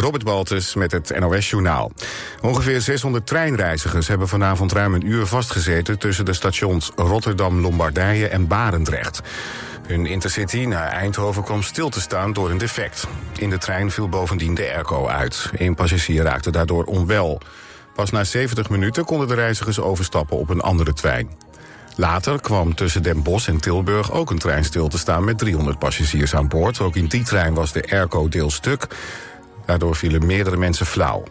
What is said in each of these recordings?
Robert Baltus met het NOS-journaal. Ongeveer 600 treinreizigers hebben vanavond ruim een uur vastgezeten... tussen de stations Rotterdam-Lombardije en Barendrecht. Hun intercity naar Eindhoven kwam stil te staan door een defect. In de trein viel bovendien de airco uit. Een passagier raakte daardoor onwel. Pas na 70 minuten konden de reizigers overstappen op een andere trein. Later kwam tussen Den Bosch en Tilburg ook een trein stil te staan... met 300 passagiers aan boord. Ook in die trein was de airco deel stuk. Daardoor vielen meerdere mensen flauw.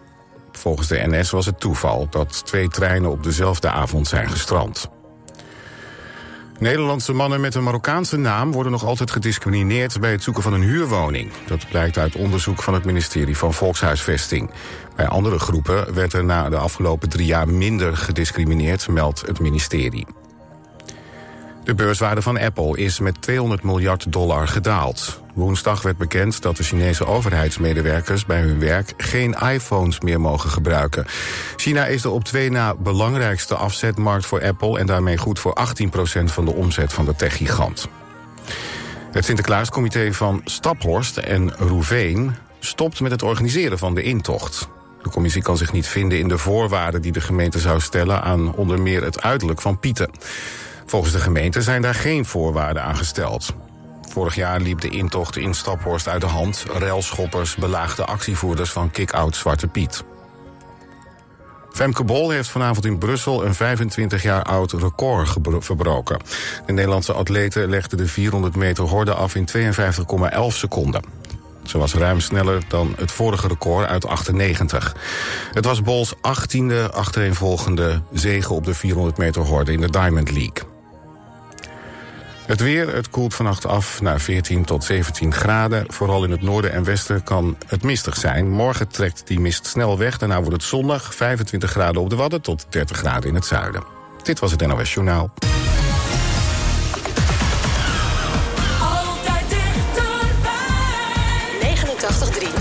Volgens de NS was het toeval dat twee treinen op dezelfde avond zijn gestrand. Nederlandse mannen met een Marokkaanse naam worden nog altijd gediscrimineerd bij het zoeken van een huurwoning. Dat blijkt uit onderzoek van het ministerie van Volkshuisvesting. Bij andere groepen werd er na de afgelopen drie jaar minder gediscrimineerd, meldt het ministerie. De beurswaarde van Apple is met 200 miljard dollar gedaald. Woensdag werd bekend dat de Chinese overheidsmedewerkers bij hun werk geen iPhones meer mogen gebruiken. China is de op twee na belangrijkste afzetmarkt voor Apple en daarmee goed voor 18% van de omzet van de techgigant. Het Sinterklaascomité van Staphorst en Roeveen stopt met het organiseren van de intocht. De commissie kan zich niet vinden in de voorwaarden die de gemeente zou stellen aan onder meer het uiterlijk van Pieten. Volgens de gemeente zijn daar geen voorwaarden aan gesteld. Vorig jaar liep de intocht in Staphorst uit de hand. Railschoppers belaagden actievoerders van Kick-Out Zwarte Piet. Femke Bol heeft vanavond in Brussel een 25 jaar oud record verbroken. De Nederlandse atlete legde de 400 meter horde af in 52,11 seconden. Ze was ruim sneller dan het vorige record uit 98. Het was Bols 18e achtereenvolgende zege op de 400 meter horde in de Diamond League. Het weer, het koelt vannacht af naar 14 tot 17 graden. Vooral in het noorden en westen kan het mistig zijn. Morgen trekt die mist snel weg. Daarna wordt het zondag 25 graden op de Wadden tot 30 graden in het zuiden. Dit was het NOS Journaal. Altijd dichterbij. 89.3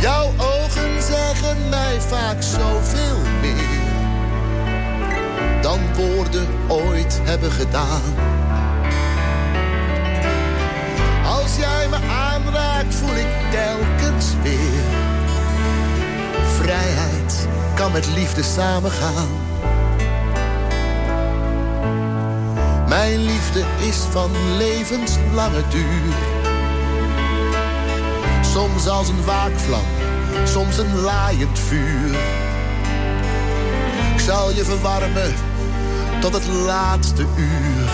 Jouw ogen zeggen mij vaak zoveel meer dan woorden ooit hebben gedaan. Als jij me aanraakt, voel ik telkens weer. Vrijheid kan met liefde samengaan. is van levenslange duur. Soms als een waakvlam, soms een laaiend vuur. Ik zal je verwarmen tot het laatste uur.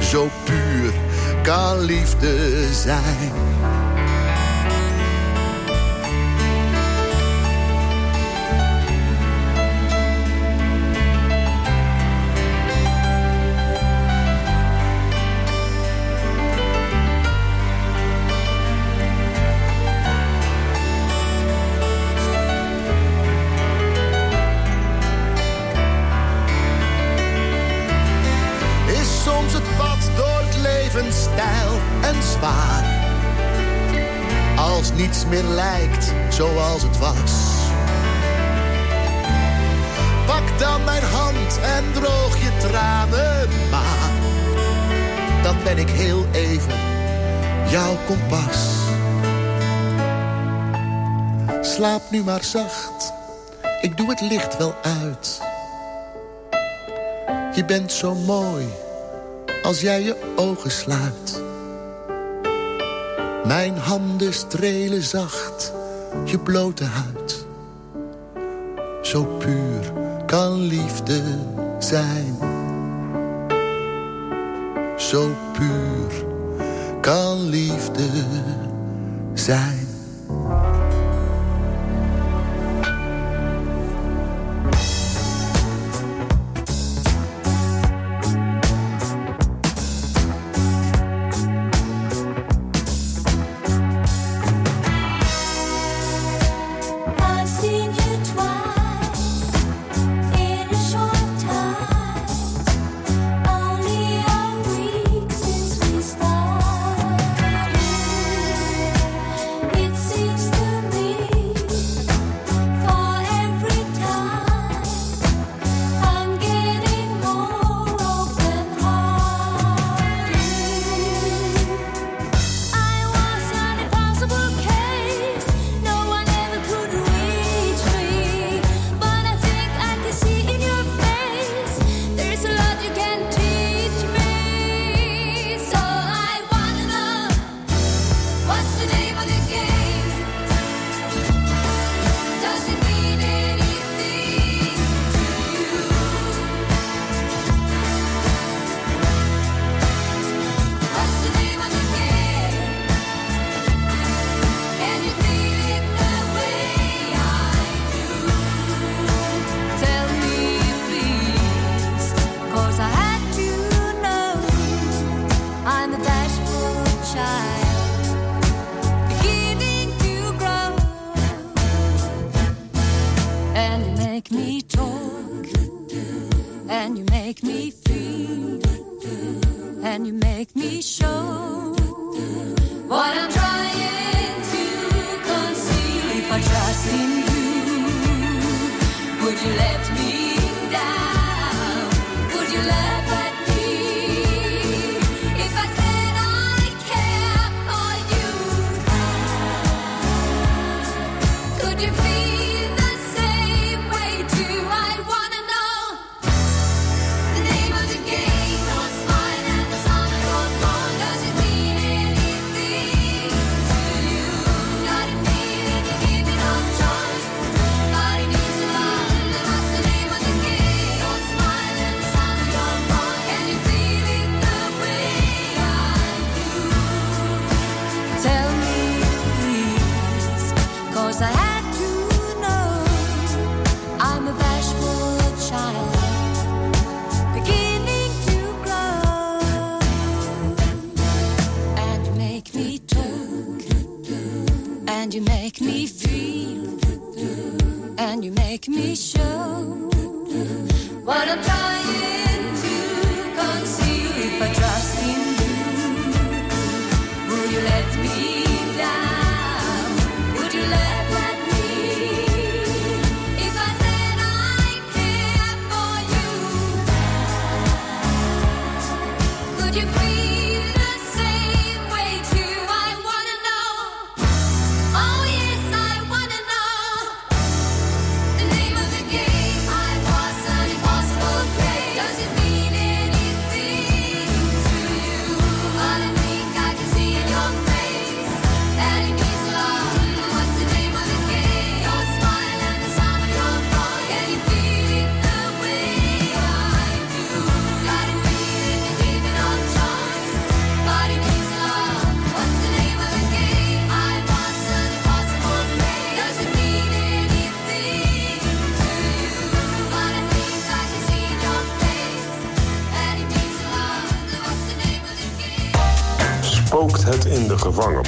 Zo puur kan liefde zijn. meer lijkt zoals het was. Pak dan mijn hand en droog je tranen maar. Dan ben ik heel even jouw kompas. Slaap nu maar zacht, ik doe het licht wel uit. Je bent zo mooi als jij je ogen sluit. Mijn handen strelen zacht je blote huid. Zo puur kan liefde zijn. Zo puur kan liefde zijn.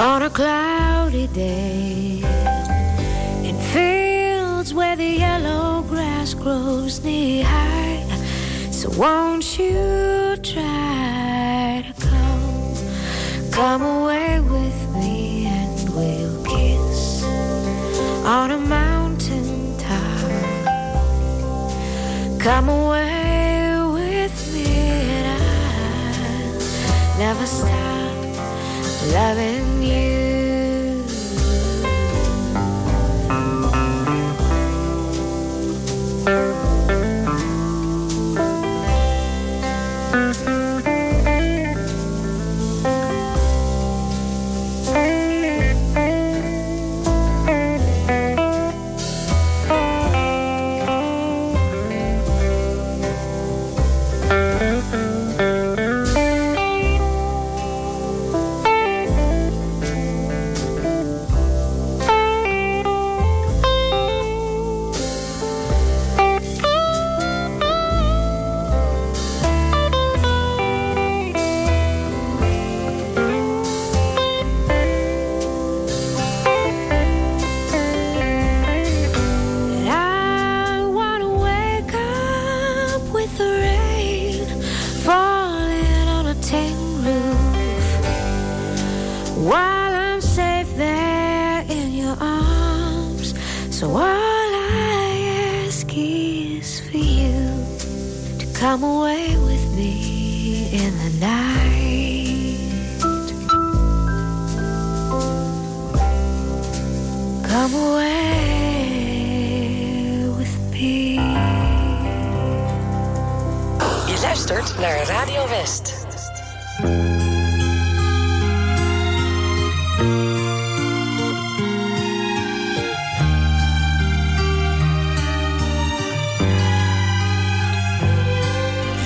On a cloudy day in fields where the yellow grass grows knee high. So won't you try to come, come away with me and we'll kiss on a mountain top. Come away with me and I'll never stop loving you. Luistert naar Radio West.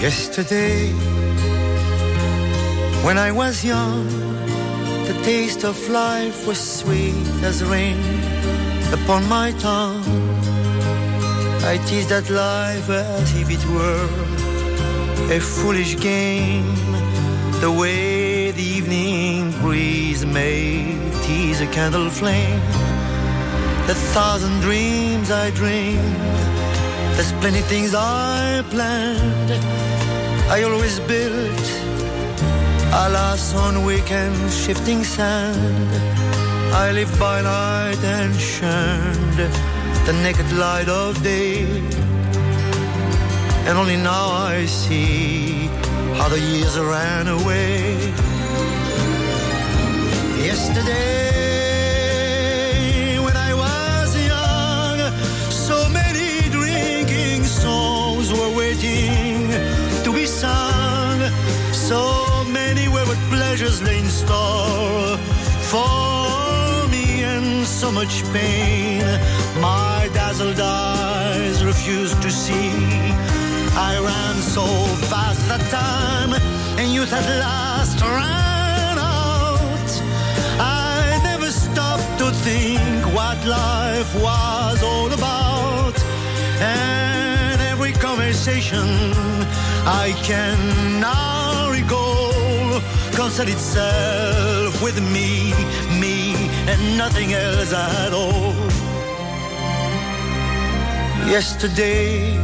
Yesterday, when I was young, the taste of life was sweet as rain upon my tongue. I teased at life as if it were a foolish game, the way the evening breeze may tease a candle flame. The thousand dreams I dreamed, there's plenty things I planned, I always built Alas, on weekend shifting sand, I live by night and shunned the naked light of day. And only now I see how the years ran away. Yesterday, when I was young, so many drinking songs were waiting to be sung. So many wayward pleasures lay in store for me, and so much pain my dazzled eyes refused to see. I ran so fast that time, and youth at last ran out. I never stopped to think what life was all about. And every conversation I can now recall concerned itself with me, me, and nothing else at all. Yesterday,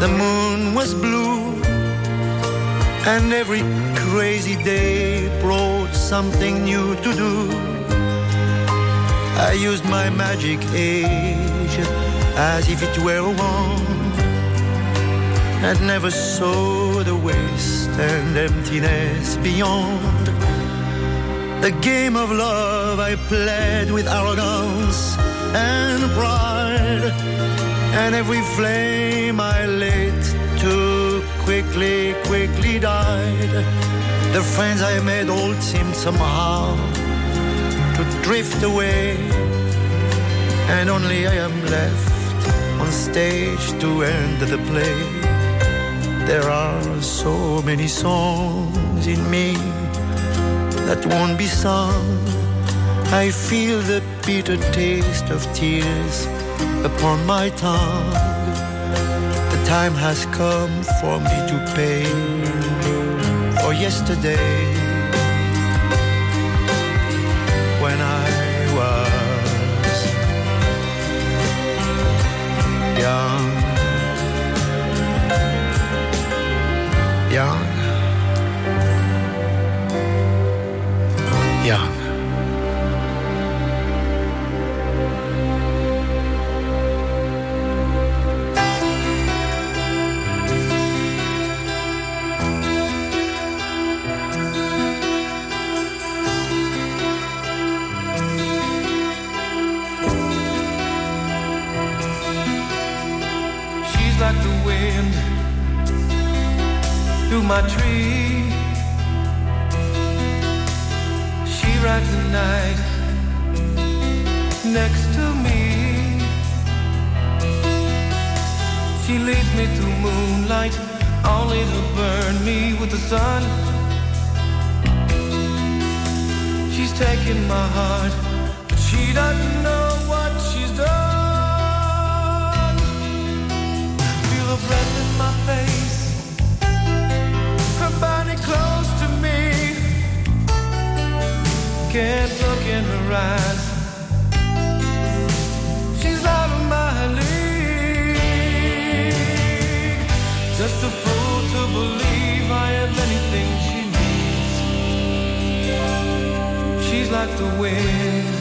the moon was blue, and every crazy day brought something new to do. I used my magic age as if it were one, and never saw the waste and emptiness beyond. The game of love I played with arrogance and pride, and every flame I lit too quickly, quickly died. The friends I made all seemed somehow to drift away, and only I am left on stage to end the play. There are so many songs in me that won't be sung. I feel the bitter taste of tears upon my tongue. The time has come for me to pay for yesterday when I was young. Young. Wind through my tree. She rides the night next to me. She leads me through moonlight, only to burn me with the sun. She's taking my heart, but she doesn't know breath in my face, her body close to me. Can't look in her eyes. She's out of my league. Just a fool to believe I have anything she needs. She's like the wind.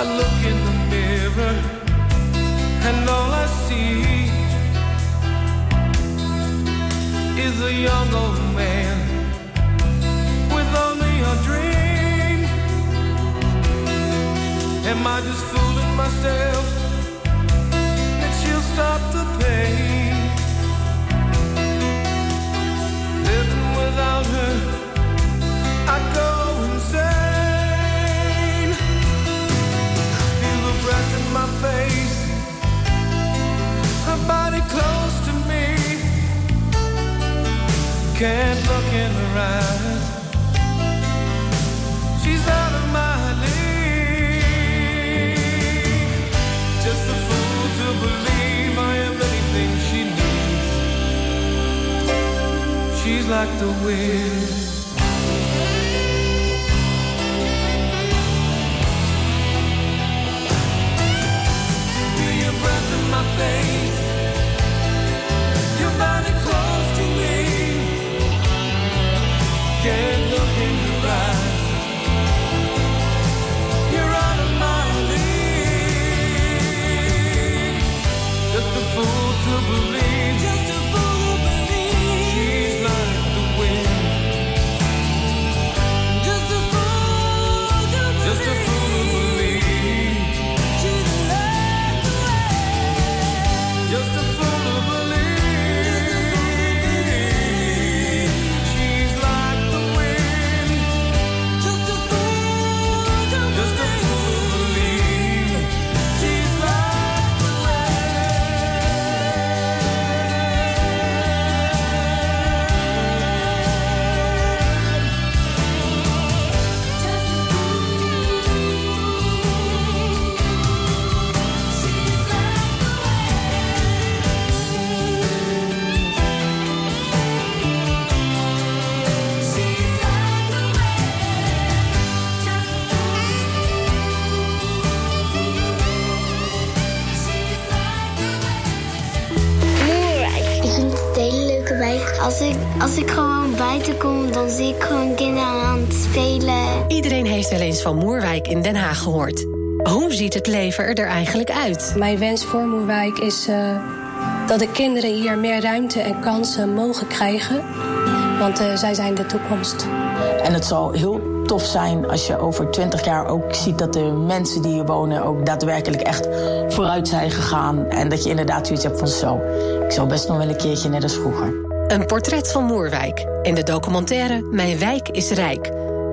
I look in the mirror and all I see is a young old man with only a dream. Am I just fooling myself that she'll stop the pain? Living without her, close to me. Can't look in her eyes. She's out of my league. Just a fool to believe I am anything she needs. She's like the wind. Van Moerwijk in Den Haag gehoord. Hoe ziet het leven er eigenlijk uit? Mijn wens voor Moerwijk is eh, dat de kinderen hier meer ruimte en kansen mogen krijgen. Want eh, zij zijn de toekomst. En het zal heel tof zijn als je over 20 jaar ook ziet dat de mensen die hier wonen ook daadwerkelijk echt vooruit zijn gegaan. En dat je inderdaad zoiets hebt van zo. Ik zal best nog wel een keertje net als vroeger. Een portret van Moerwijk in de documentaire Mijn wijk is rijk.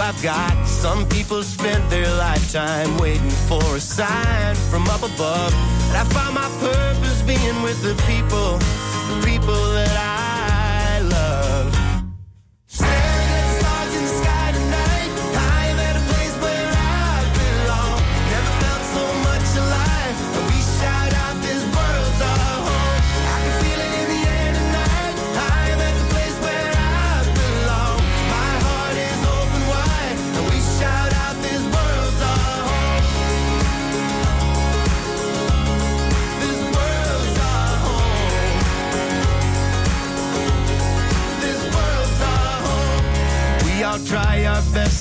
I've got. Some people spent their lifetime waiting for a sign from up above. And I found my purpose being with the people, the people that I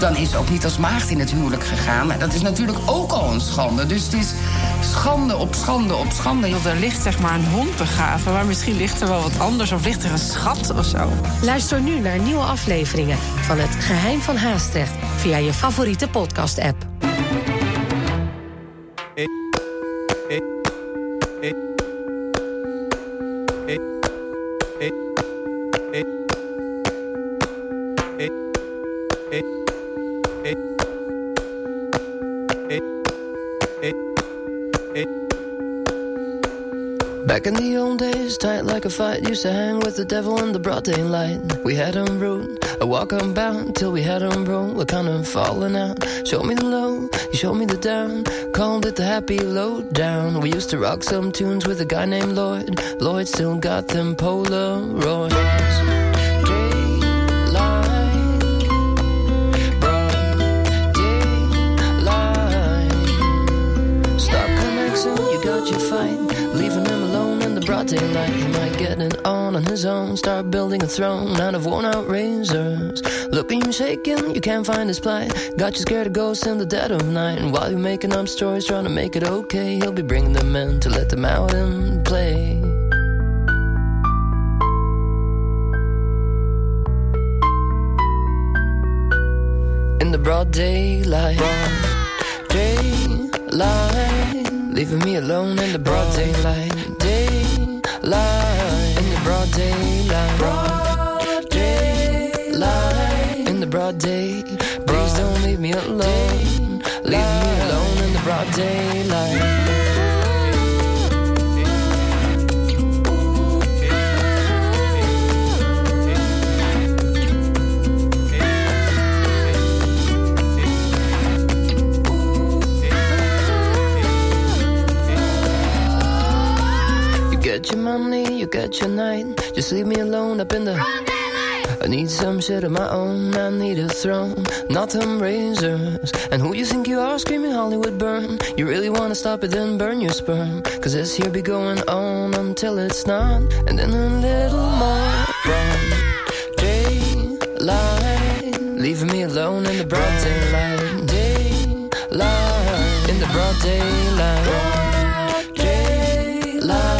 dan is ze ook niet als maagd in het huwelijk gegaan. En dat is natuurlijk ook al een schande. Dus het is schande op schande op schande. Er ligt zeg maar een hond begraven, maar misschien ligt er wel wat anders... of ligt er een schat of zo. Luister nu naar nieuwe afleveringen van Het Geheim van Haastrecht... via je favoriete podcast-app. Back in the old days, tight like a fight, used to hang with the devil in the broad daylight. We had him rude, a walk unbound till we had him broke. We're kind of falling out. Show me the low, you showed me the down. Called it the happy low down. We used to rock some tunes with a guy named Lloyd. Lloyd still got them Polaroids. Broad daylight. He might get it on on his own. Start building a throne out of worn out razors. Looking you shaking, you can't find his plight. Got you scared of ghosts in the dead of night. And while you're making up stories, trying to make it okay, he'll be bringing them in to let them out and play. In the broad daylight, daylight, leaving me alone in the broad daylight, daylight, in the broad daylight, broad daylight, in the broad day. Please don't leave me alone, leave me alone in the broad daylight. got your money, you got your night. Just leave me alone up in the. I need some shit of my own, I need a throne, not some razors. And who you think you are screaming Hollywood burn? You really wanna stop it, then burn your sperm. Cause this here be going on until it's not, and then a little more daylight, leaving me alone in the broad daylight. Daylight, in the broad daylight. Broad daylight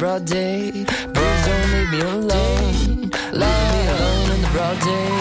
broad day. Please don't leave me alone. Leave me alone in the broad day.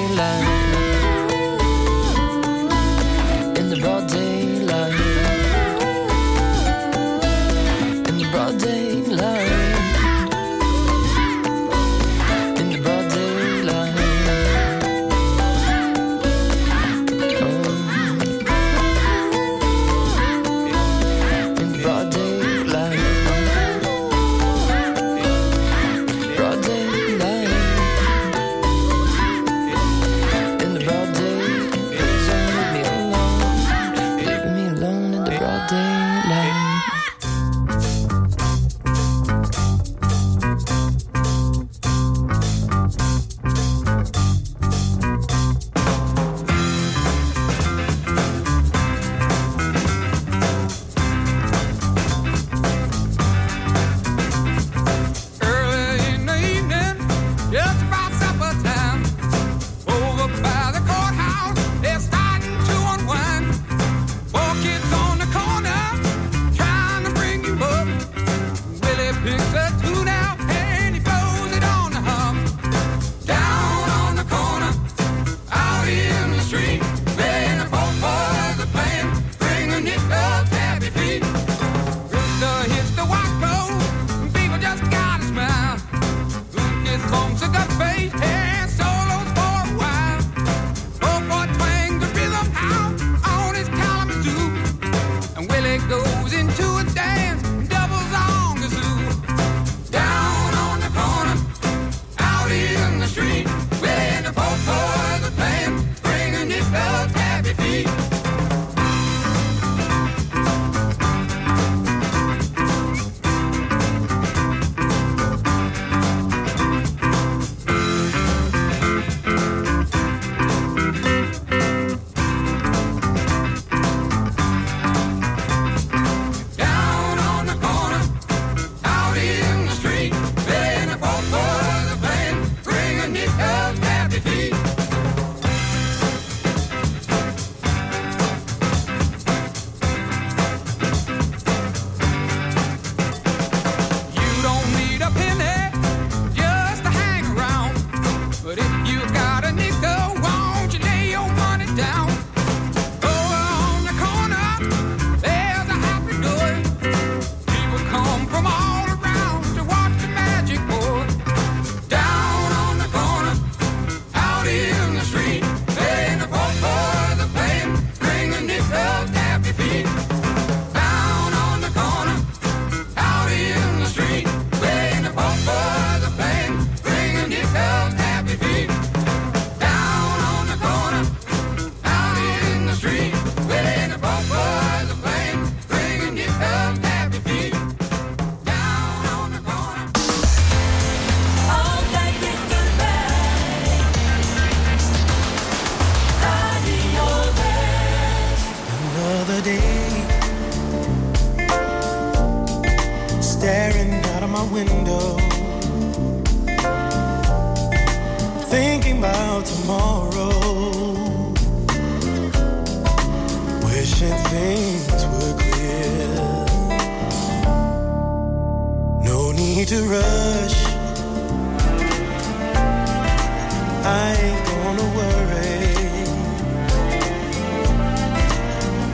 I ain't gonna worry.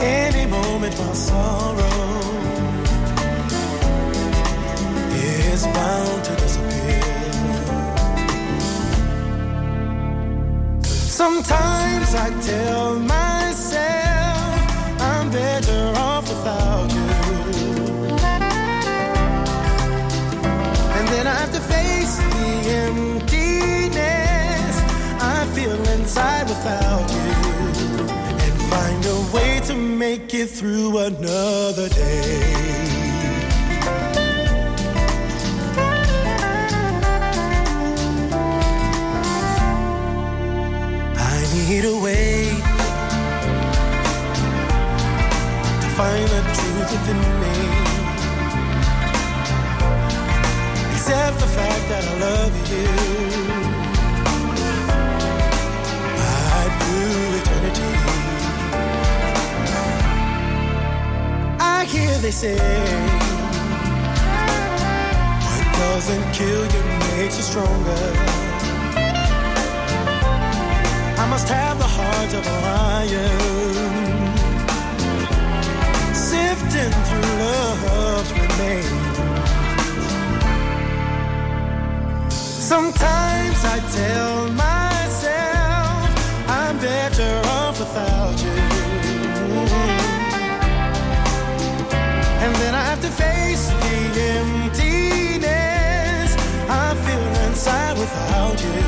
Any moment my sorrow is bound to disappear. Sometimes I tell my through another day. I need a way to find the truth within me. Except the fact that I love you. they say. What doesn't kill you makes you stronger. I must have the heart of a lion, sifting through love's remains. Sometimes I tell myself I'm better off without you. to face the emptiness I feel inside without you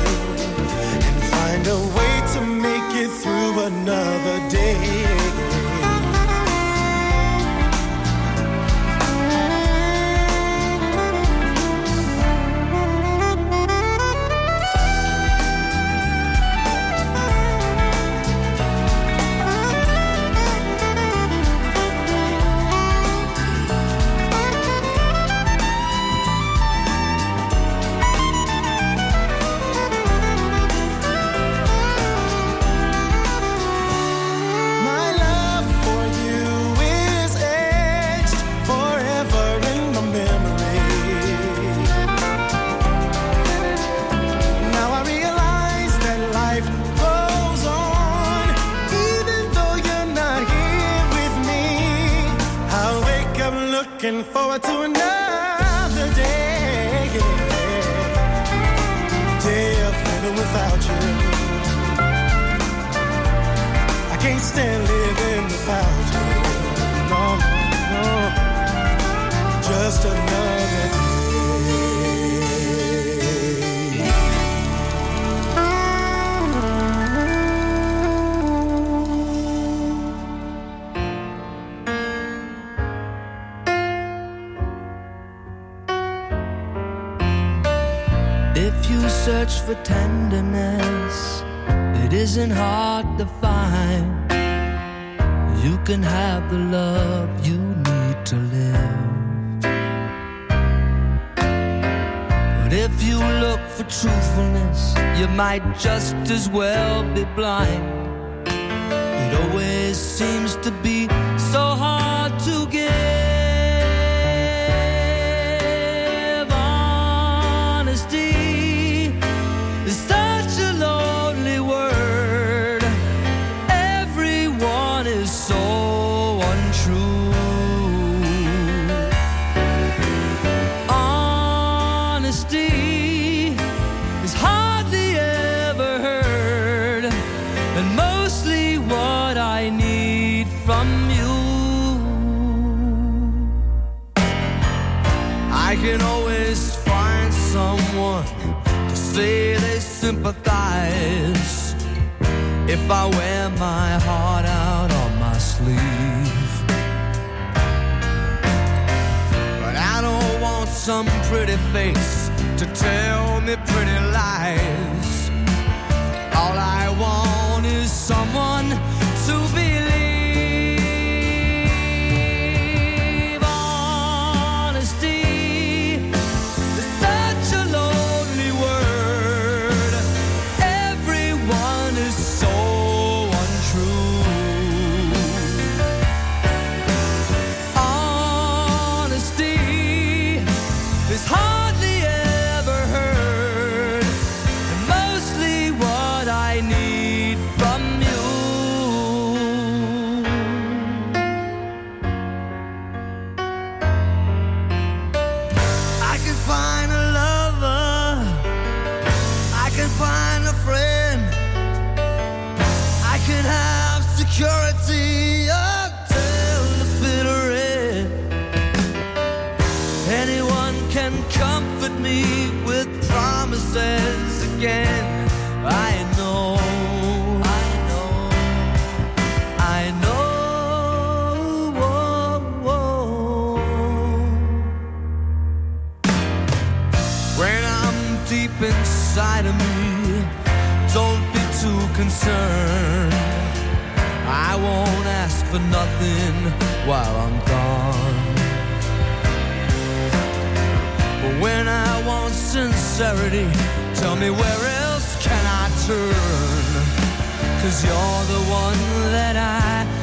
and find a way to make it through another day. just as well be blind. to tell me pretty lies. concern. I won't ask for nothing while I'm gone. But when I want sincerity, tell me where else can I turn? Cause you're the one that I